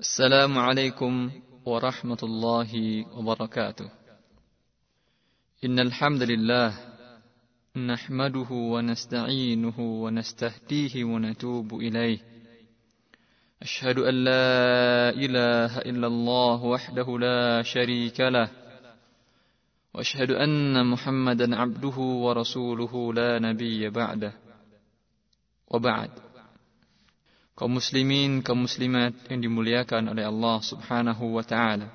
السلام عليكم ورحمة الله وبركاته. إن الحمد لله نحمده ونستعينه ونستهديه ونتوب إليه. أشهد أن لا إله إلا الله وحده لا شريك له. وأشهد أن محمدا عبده ورسوله لا نبي بعده. وبعد. Kaum muslimin, kaum muslimat yang dimuliakan oleh Allah Subhanahu wa taala.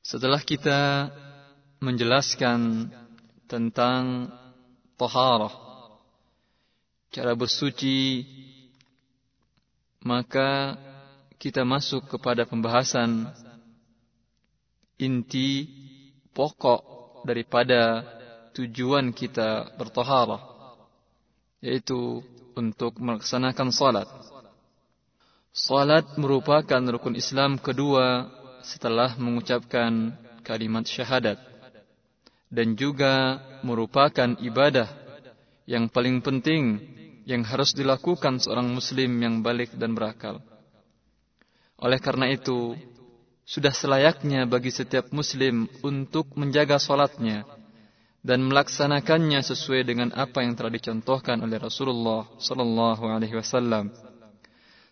Setelah kita menjelaskan tentang taharah, cara bersuci, maka kita masuk kepada pembahasan inti pokok daripada tujuan kita bertaharah, yaitu untuk melaksanakan salat. Salat merupakan rukun Islam kedua setelah mengucapkan kalimat syahadat dan juga merupakan ibadah yang paling penting yang harus dilakukan seorang muslim yang balik dan berakal. Oleh karena itu, sudah selayaknya bagi setiap muslim untuk menjaga salatnya dan melaksanakannya sesuai dengan apa yang telah dicontohkan oleh Rasulullah sallallahu alaihi wasallam.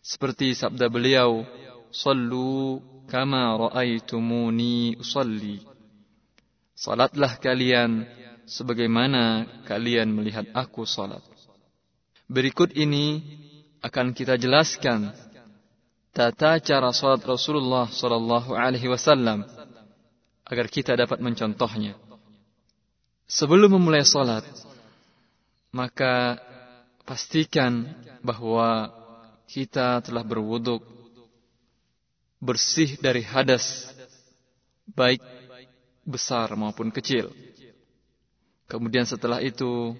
Seperti sabda beliau, "Sallu kama raaitumuni usalli." Salatlah kalian sebagaimana kalian melihat aku salat. Berikut ini akan kita jelaskan tata cara salat Rasulullah sallallahu alaihi wasallam agar kita dapat mencontohnya. Sebelum memulai salat, maka pastikan bahwa kita telah berwuduk bersih dari hadas baik besar maupun kecil. Kemudian setelah itu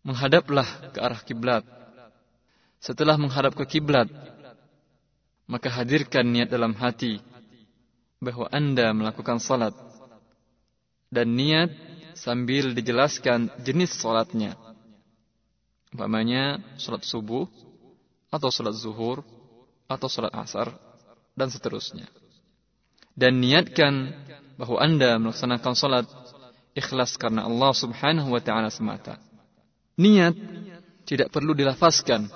menghadaplah ke arah kiblat. Setelah menghadap ke kiblat, maka hadirkan niat dalam hati bahwa Anda melakukan salat dan niat sambil dijelaskan jenis sholatnya. Umpamanya sholat subuh, atau sholat zuhur, atau sholat asar, dan seterusnya. Dan niatkan bahwa Anda melaksanakan sholat ikhlas karena Allah subhanahu wa ta'ala semata. Niat tidak perlu dilafazkan.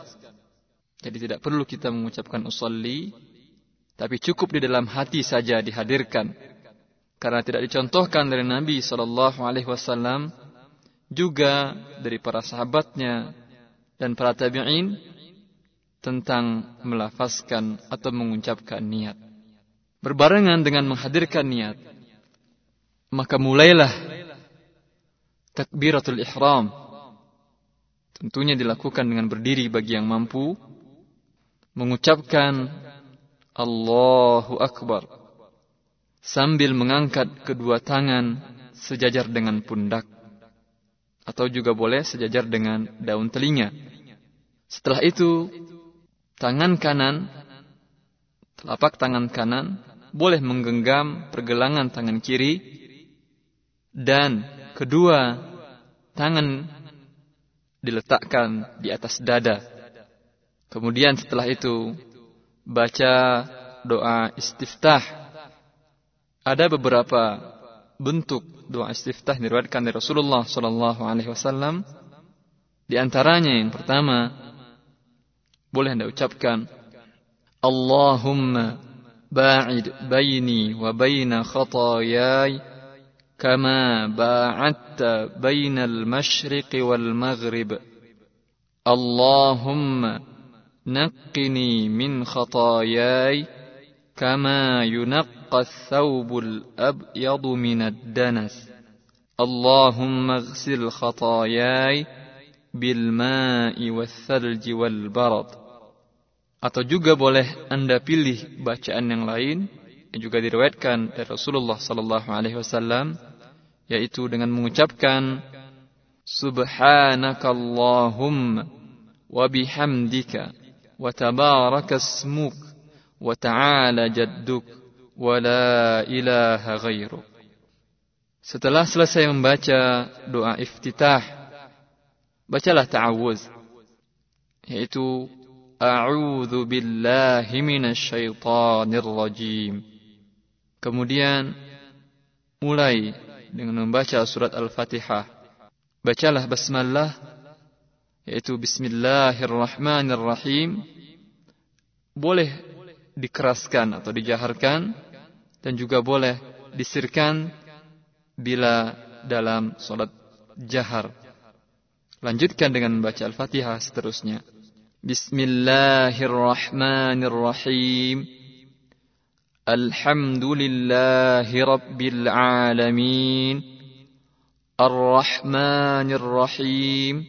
Jadi tidak perlu kita mengucapkan usalli, tapi cukup di dalam hati saja dihadirkan karena tidak dicontohkan dari Nabi Shallallahu Alaihi Wasallam juga dari para sahabatnya dan para tabi'in tentang melafazkan atau mengucapkan niat. Berbarengan dengan menghadirkan niat, maka mulailah takbiratul ihram. Tentunya dilakukan dengan berdiri bagi yang mampu, mengucapkan Allahu Akbar sambil mengangkat kedua tangan sejajar dengan pundak atau juga boleh sejajar dengan daun telinga. Setelah itu, tangan kanan, telapak tangan kanan boleh menggenggam pergelangan tangan kiri dan kedua tangan diletakkan di atas dada. Kemudian setelah itu baca doa istiftah ada beberapa bentuk doa istiftah diriwayatkan dari Rasulullah sallallahu alaihi wasallam. Di antaranya yang pertama boleh Anda ucapkan Allahumma ba'id baini wa baina khataayai kama ba'adta baina al-masyriq wal maghrib Allahumma naqqini min khataayai كما ينقى الثوب الأبيض من الدنس اللهم اغسل خطاياي بالماء والثلج والبرد atau juga boleh Anda pilih bacaan yang lain yang juga diriwayatkan dari Rasulullah sallallahu alaihi wasallam yaitu dengan mengucapkan subhanakallahumma wa bihamdika wa tabaraka وتعالى جدك ولا إله غيرك Setelah selesai membaca doa iftitah, bacalah ta'awuz, yaitu A'udzu billahi minasyaitonir rajim. Kemudian mulai dengan membaca surat Al-Fatihah. Bacalah basmalah yaitu bismillahirrahmanirrahim. Boleh dikeraskan atau dijaharkan dan juga boleh disirkan bila dalam solat jahar. Lanjutkan dengan baca Al-Fatihah seterusnya. Bismillahirrahmanirrahim. Alhamdulillahi Rabbil Alamin. Ar-Rahmanirrahim.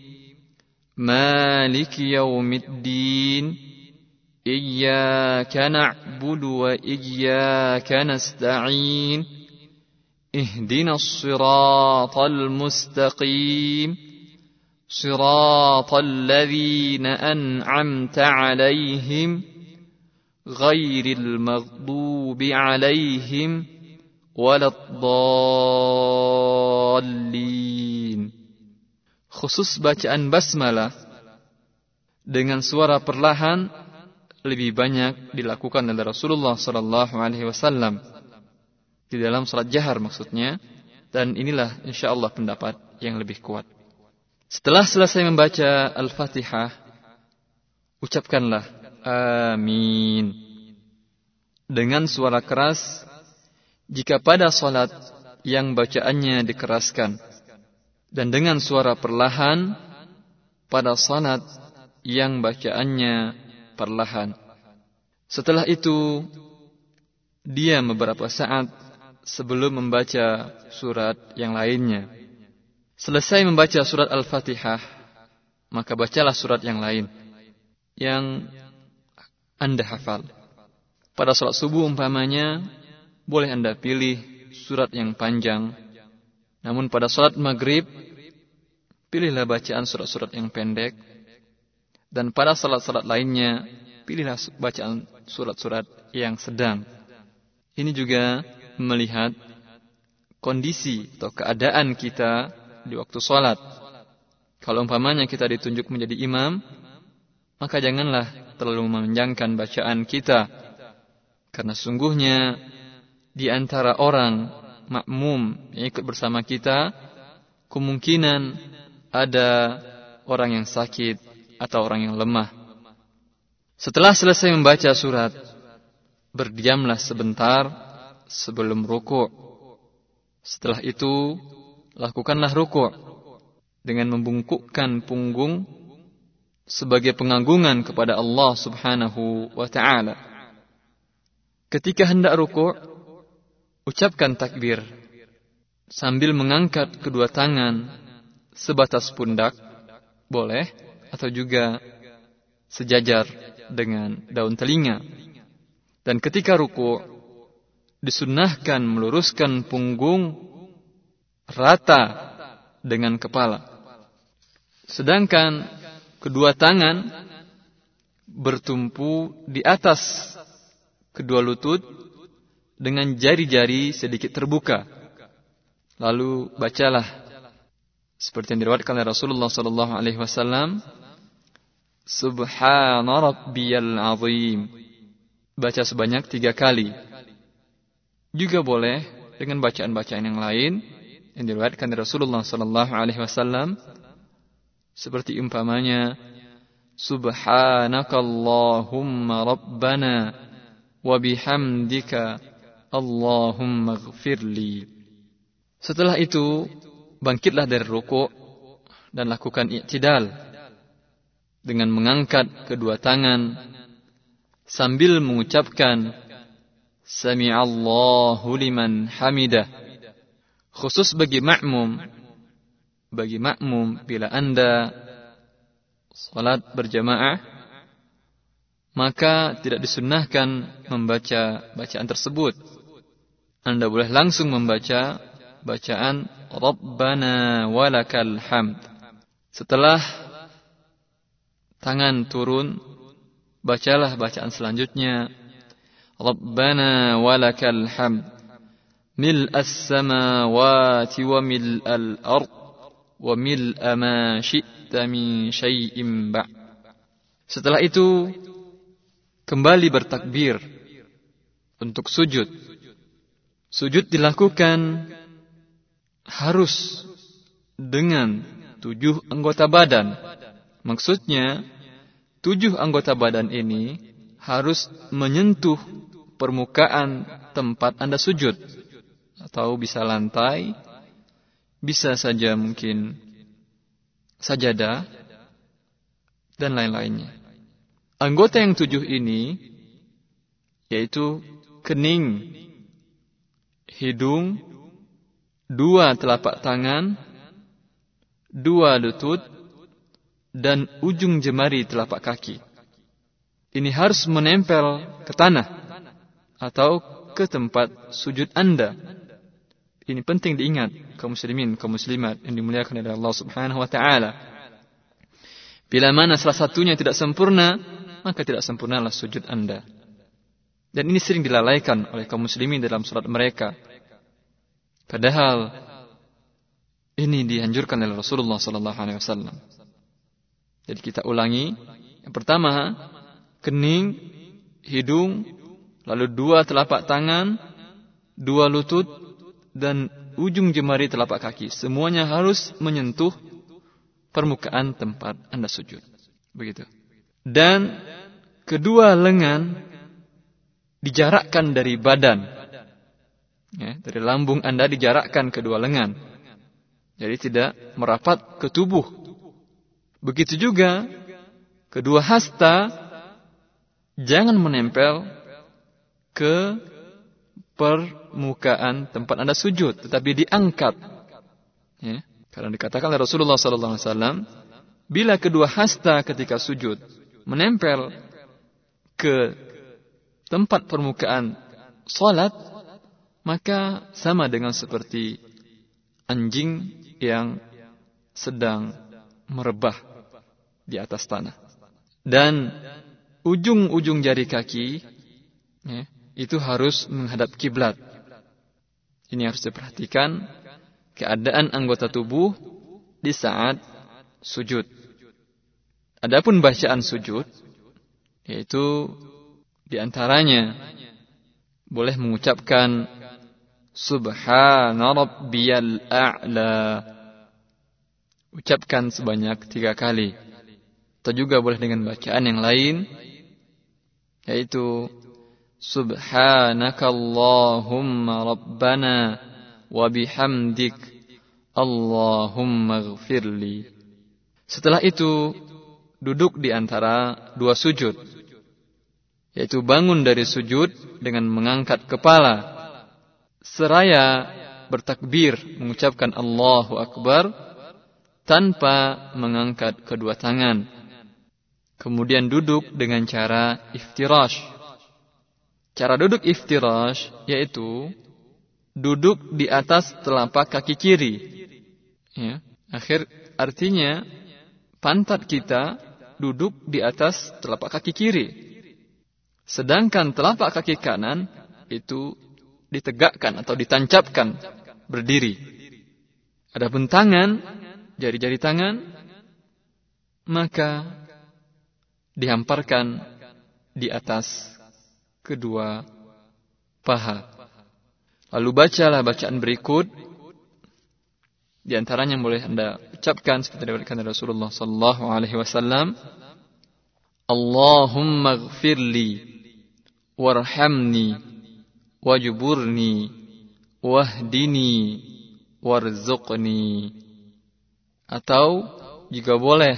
Maliki Yawmiddin. إياك نعبد وإياك نستعين. اهدنا الصراط المستقيم. صراط الذين أنعمت عليهم غير المغضوب عليهم ولا الضالين. khusus bacaan basmalah. Dengan suara perlahan lebih banyak dilakukan oleh Rasulullah sallallahu alaihi wasallam di dalam salat jahar maksudnya. Dan inilah insyaallah pendapat yang lebih kuat. Setelah selesai membaca Al-Fatihah, ucapkanlah amin. Dengan suara keras jika pada salat yang bacaannya dikeraskan dan dengan suara perlahan pada salat yang bacaannya perlahan. Setelah itu diam beberapa saat sebelum membaca surat yang lainnya. Selesai membaca surat Al-Fatihah, maka bacalah surat yang lain yang Anda hafal. Pada sholat subuh umpamanya, boleh Anda pilih surat yang panjang. Namun pada sholat maghrib, pilihlah bacaan surat-surat yang pendek. Dan pada salat-salat lainnya, pilihlah bacaan surat-surat yang sedang. Ini juga melihat kondisi atau keadaan kita di waktu sholat. Kalau umpamanya kita ditunjuk menjadi imam, maka janganlah terlalu memanjangkan bacaan kita. Karena sungguhnya di antara orang makmum yang ikut bersama kita, kemungkinan ada orang yang sakit atau orang yang lemah. Setelah selesai membaca surat, berdiamlah sebentar sebelum ruku'. Setelah itu, lakukanlah ruku' dengan membungkukkan punggung sebagai penganggungan kepada Allah Subhanahu wa taala. Ketika hendak ruku', ucapkan takbir sambil mengangkat kedua tangan sebatas pundak, boleh atau juga sejajar dengan daun telinga. Dan ketika ruku' disunnahkan meluruskan punggung rata dengan kepala. Sedangkan kedua tangan bertumpu di atas kedua lutut dengan jari-jari sedikit terbuka. Lalu bacalah seperti yang diriwayatkan oleh Rasulullah sallallahu alaihi wasallam Subhana rabbiyal azim. Baca sebanyak tiga kali. Juga boleh dengan bacaan-bacaan yang lain yang diriwayatkan dari Rasulullah sallallahu alaihi wasallam seperti umpamanya Subhanakallahumma rabbana wa bihamdika Allahumma ghfirli Setelah itu bangkitlah dari ruku dan lakukan i'tidal dengan mengangkat kedua tangan sambil mengucapkan Sami'allahu liman hamidah khusus bagi makmum bagi makmum bila Anda salat berjamaah maka tidak disunnahkan membaca bacaan tersebut. Anda boleh langsung membaca bacaan Rabbana walakal hamd. Setelah tangan turun, bacalah bacaan selanjutnya Rabbana walakal hamd. ملء السماوات وملء الأرض وملء ما شئت من شيء بعد Setelah itu kembali bertakbir untuk sujud. Sujud dilakukan harus dengan tujuh anggota badan. Maksudnya, tujuh anggota badan ini harus menyentuh permukaan tempat Anda sujud. Atau bisa lantai, bisa saja mungkin sajadah, dan lain-lainnya. Anggota yang tujuh ini, yaitu kening, hidung, dua telapak tangan, dua lutut, dan ujung jemari telapak kaki. Ini harus menempel ke tanah atau ke tempat sujud Anda. Ini penting diingat kaum muslimin, kaum muslimat yang dimuliakan oleh Allah Subhanahu wa taala. Bila mana salah satunya tidak sempurna, maka tidak sempurnalah sujud Anda. Dan ini sering dilalaikan oleh kaum muslimin dalam salat mereka. Padahal ini dianjurkan oleh Rasulullah sallallahu alaihi wasallam. Jadi kita ulangi. Yang pertama, kening, hidung, lalu dua telapak tangan, dua lutut, dan ujung jemari telapak kaki. Semuanya harus menyentuh permukaan tempat Anda sujud. Begitu. Dan kedua lengan dijarakkan dari badan. Ya, dari lambung Anda dijarakkan kedua lengan. Jadi tidak merapat ke tubuh. Begitu juga kedua hasta jangan menempel ke permukaan tempat Anda sujud, tetapi diangkat. Ya. Karena dikatakan oleh Rasulullah SAW, bila kedua hasta ketika sujud menempel ke tempat permukaan salat, maka sama dengan seperti anjing yang sedang merebah di atas tanah. Dan ujung-ujung jari kaki ya, itu harus menghadap kiblat. Ini harus diperhatikan keadaan anggota tubuh di saat sujud. Adapun bacaan sujud yaitu di antaranya boleh mengucapkan Subhana rabbiyal a'la. Ucapkan sebanyak tiga kali. Atau juga boleh dengan bacaan yang lain yaitu Subhanakallahumma rabbana wa bihamdik Allahumma gfirli. Setelah itu duduk di antara dua sujud yaitu bangun dari sujud dengan mengangkat kepala seraya bertakbir mengucapkan Allahu akbar tanpa mengangkat kedua tangan Kemudian duduk dengan cara iftirash. Cara duduk iftirash yaitu duduk di atas telapak kaki kiri. Ya. Akhir artinya pantat kita duduk di atas telapak kaki kiri. Sedangkan telapak kaki kanan itu ditegakkan atau ditancapkan berdiri. Adapun tangan, jari-jari tangan, maka dihamparkan di atas kedua paha. Lalu bacalah bacaan berikut. Di antaranya boleh anda ucapkan seperti dikatakan Rasulullah Sallallahu Alaihi Wasallam. Allahumma gfirli warhamni wajburni wahdini warzuqni atau jika boleh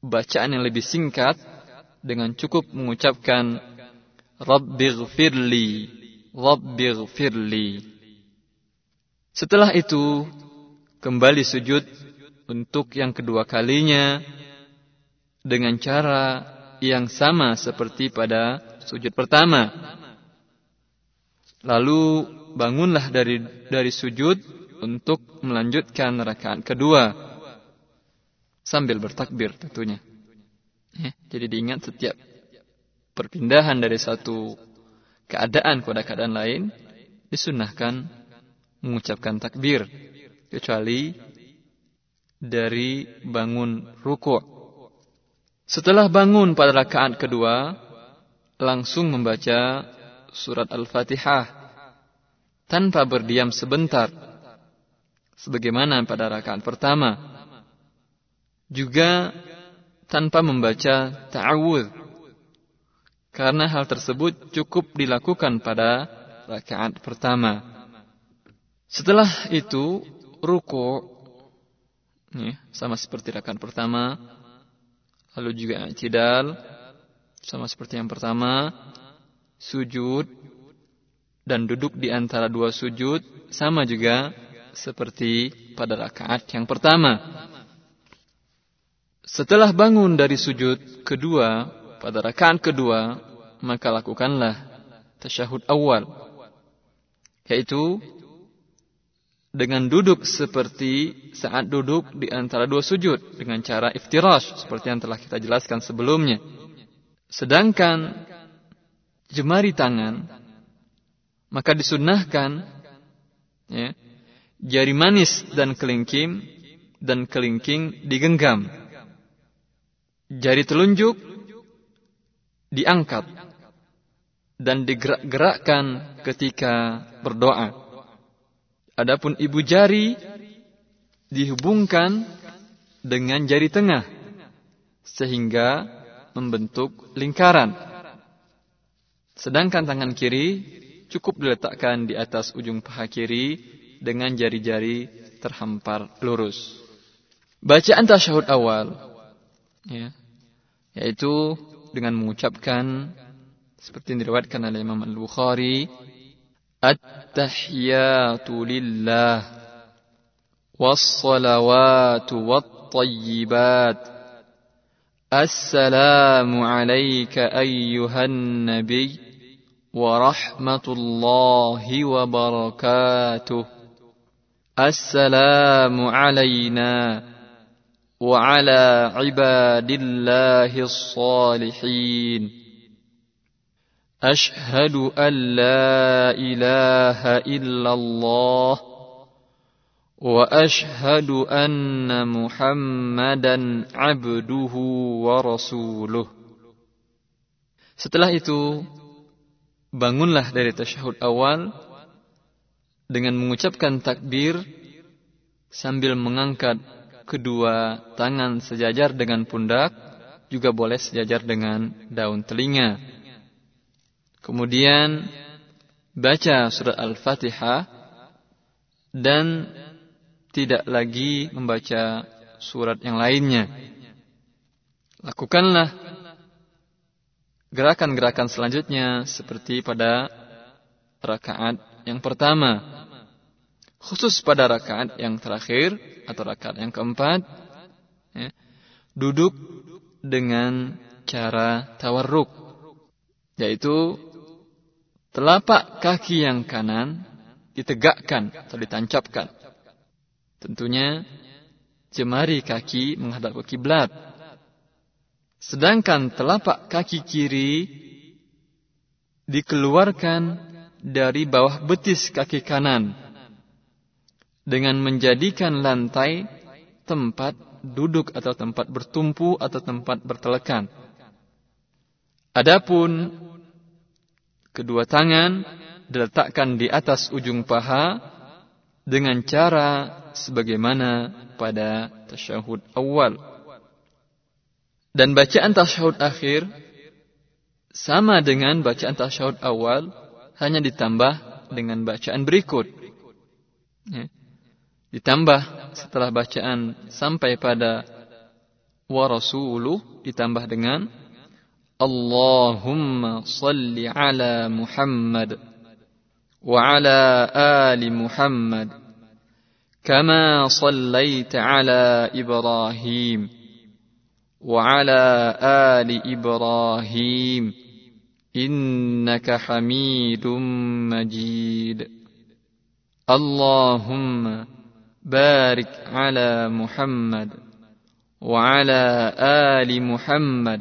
bacaan yang lebih singkat dengan cukup mengucapkan Rabbighfirli Rabbighfirli Setelah itu kembali sujud untuk yang kedua kalinya dengan cara yang sama seperti pada sujud pertama. Lalu bangunlah dari dari sujud untuk melanjutkan rakaat kedua sambil bertakbir tentunya. Ya, jadi diingat setiap perpindahan dari satu keadaan kepada keadaan lain disunahkan mengucapkan takbir kecuali dari bangun ruku. Setelah bangun pada rakaat kedua, langsung membaca surat Al-Fatihah tanpa berdiam sebentar. Sebagaimana pada rakaat pertama. Juga tanpa membaca ta'awudz. Karena hal tersebut cukup dilakukan pada rakaat pertama. Setelah itu ruku ya, sama seperti rakaat pertama Lalu juga i'tidal sama seperti yang pertama, sujud dan duduk di antara dua sujud sama juga seperti pada rakaat yang pertama. Setelah bangun dari sujud kedua pada rakaat kedua, maka lakukanlah tasyahud awal yaitu dengan duduk seperti saat duduk di antara dua sujud dengan cara iftirash seperti yang telah kita jelaskan sebelumnya. Sedangkan jemari tangan maka disunnahkan ya, jari manis dan kelingking dan kelingking digenggam. Jari telunjuk diangkat dan digerak-gerakkan ketika berdoa. Adapun ibu jari dihubungkan dengan jari tengah sehingga membentuk lingkaran. Sedangkan tangan kiri cukup diletakkan di atas ujung paha kiri dengan jari-jari terhampar lurus. Bacaan tasyahud awal ya, yaitu dengan mengucapkan seperti yang diriwayatkan oleh Imam Al-Bukhari At-tahiyatu lillah was-salawatu wat-tayyibat Assalamu alayka ayyuhan nabiy ورحمة الله وبركاته. السلام علينا وعلى عباد الله الصالحين. أشهد أن لا إله إلا الله وأشهد أن محمدا عبده ورسوله. Setelah itu, bangunlah dari tasyahud awal dengan mengucapkan takbir sambil mengangkat kedua tangan sejajar dengan pundak, juga boleh sejajar dengan daun telinga. Kemudian baca surat Al-Fatihah dan tidak lagi membaca surat yang lainnya. Lakukanlah gerakan-gerakan selanjutnya seperti pada rakaat yang pertama. Khusus pada rakaat yang terakhir atau rakaat yang keempat, ya, duduk dengan cara tawarruk, yaitu telapak kaki yang kanan ditegakkan atau ditancapkan. Tentunya jemari kaki menghadap ke kiblat. Sedangkan telapak kaki kiri dikeluarkan dari bawah betis kaki kanan dengan menjadikan lantai tempat duduk atau tempat bertumpu atau tempat bertelekan. Adapun Kedua tangan diletakkan di atas ujung paha dengan cara sebagaimana pada tasyahud awal. Dan bacaan tasyahud akhir sama dengan bacaan tasyahud awal, hanya ditambah dengan bacaan berikut. Ya. Ditambah setelah bacaan sampai pada wa rasuluh ditambah dengan Allahumma salli ala Muhammad wa ala ali Muhammad kama sallaita ala Ibrahim وعلى آل إبراهيم إنك حميد مجيد. اللهم بارك على محمد وعلى آل محمد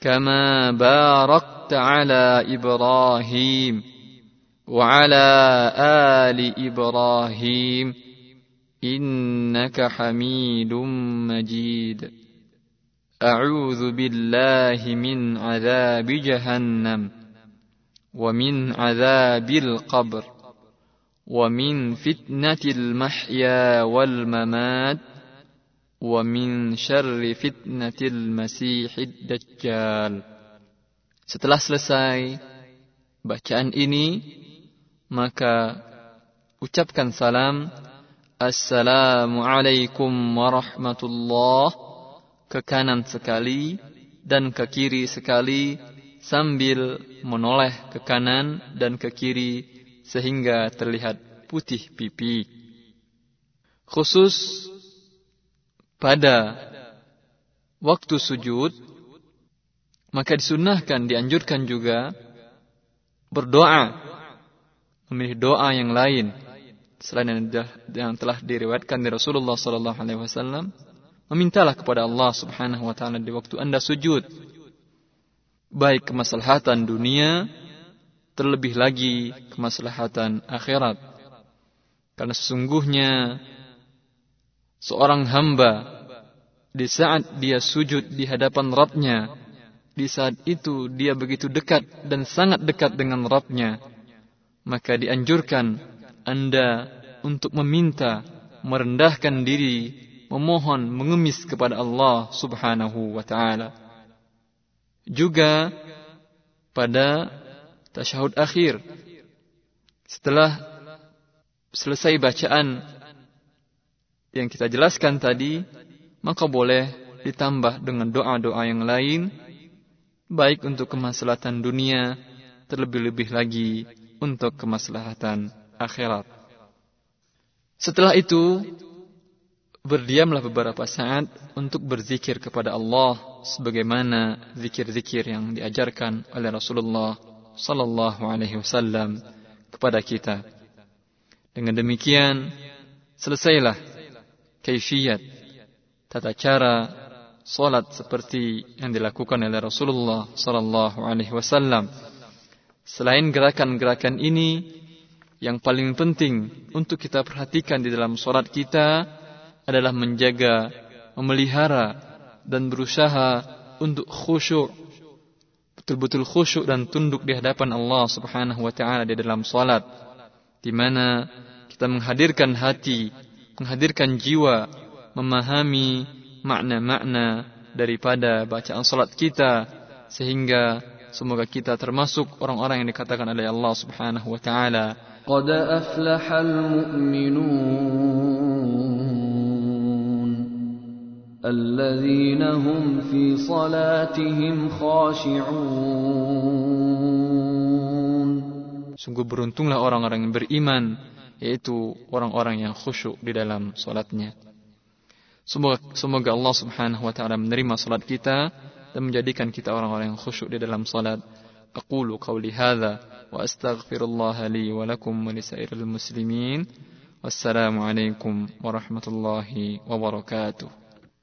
كما باركت على إبراهيم وعلى آل إبراهيم إنك حميد مجيد. أعوذ بالله من عذاب جهنم ومن عذاب القبر ومن فتنة المحيا والممات ومن شر فتنة المسيح الدجال. Setelah selesai bacaan ini, maka ucapkan salam. Assalamualaikum warahmatullah. Ke kanan sekali dan ke kiri sekali sambil menoleh ke kanan dan ke kiri sehingga terlihat putih pipi. Khusus pada waktu sujud, maka disunahkan, dianjurkan juga berdoa, memilih doa yang lain selain yang telah diriwayatkan dari Rasulullah Sallallahu Alaihi Wasallam. Memintalah kepada Allah Subhanahu Wa Taala di waktu anda sujud, baik kemaslahatan dunia terlebih lagi kemaslahatan akhirat. Karena sesungguhnya seorang hamba di saat dia sujud di hadapan Rabbnya, di saat itu dia begitu dekat dan sangat dekat dengan Rabbnya, maka dianjurkan Anda untuk meminta, merendahkan diri, memohon, mengemis kepada Allah Subhanahu wa taala. Juga pada tasyahud akhir. Setelah selesai bacaan yang kita jelaskan tadi, maka boleh ditambah dengan doa-doa yang lain, baik untuk kemaslahatan dunia, terlebih-lebih lagi untuk kemaslahatan akhirat. Setelah itu, berdiamlah beberapa saat untuk berzikir kepada Allah sebagaimana zikir-zikir yang diajarkan oleh Rasulullah sallallahu alaihi wasallam kepada kita. Dengan demikian selesailah kaifiyat tata cara salat seperti yang dilakukan oleh Rasulullah sallallahu alaihi wasallam. Selain gerakan-gerakan ini yang paling penting untuk kita perhatikan di dalam salat kita adalah menjaga, memelihara dan berusaha untuk khusyuk betul-betul khusyuk dan tunduk di hadapan Allah Subhanahu wa taala di dalam salat di mana kita menghadirkan hati, menghadirkan jiwa, memahami makna-makna daripada bacaan salat kita sehingga semoga kita termasuk orang-orang yang dikatakan oleh Allah Subhanahu wa taala الذين هم في صلاتهم خاشعون Sungguh beruntunglah orang-orang yang beriman, yaitu orang-orang yang khusyuk di dalam salatnya. Semoga, semoga Allah Subhanahu wa taala menerima salat kita dan menjadikan kita orang-orang yang khusyuk di dalam salat. Aqulu qawli hadza wa astaghfirullah li wa lakum wa lisairil muslimin. Wassalamualaikum warahmatullahi wabarakatuh.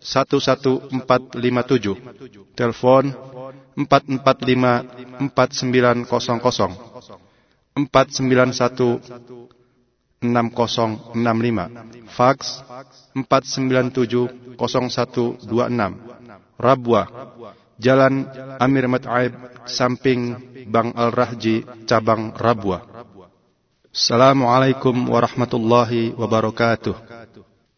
11457. Telepon 445 4900 491 6065. Fax 497 0126. Rabwa Jalan Amir Mat'aib samping Bang Al-Rahji cabang Rabwa. Assalamualaikum warahmatullahi wabarakatuh.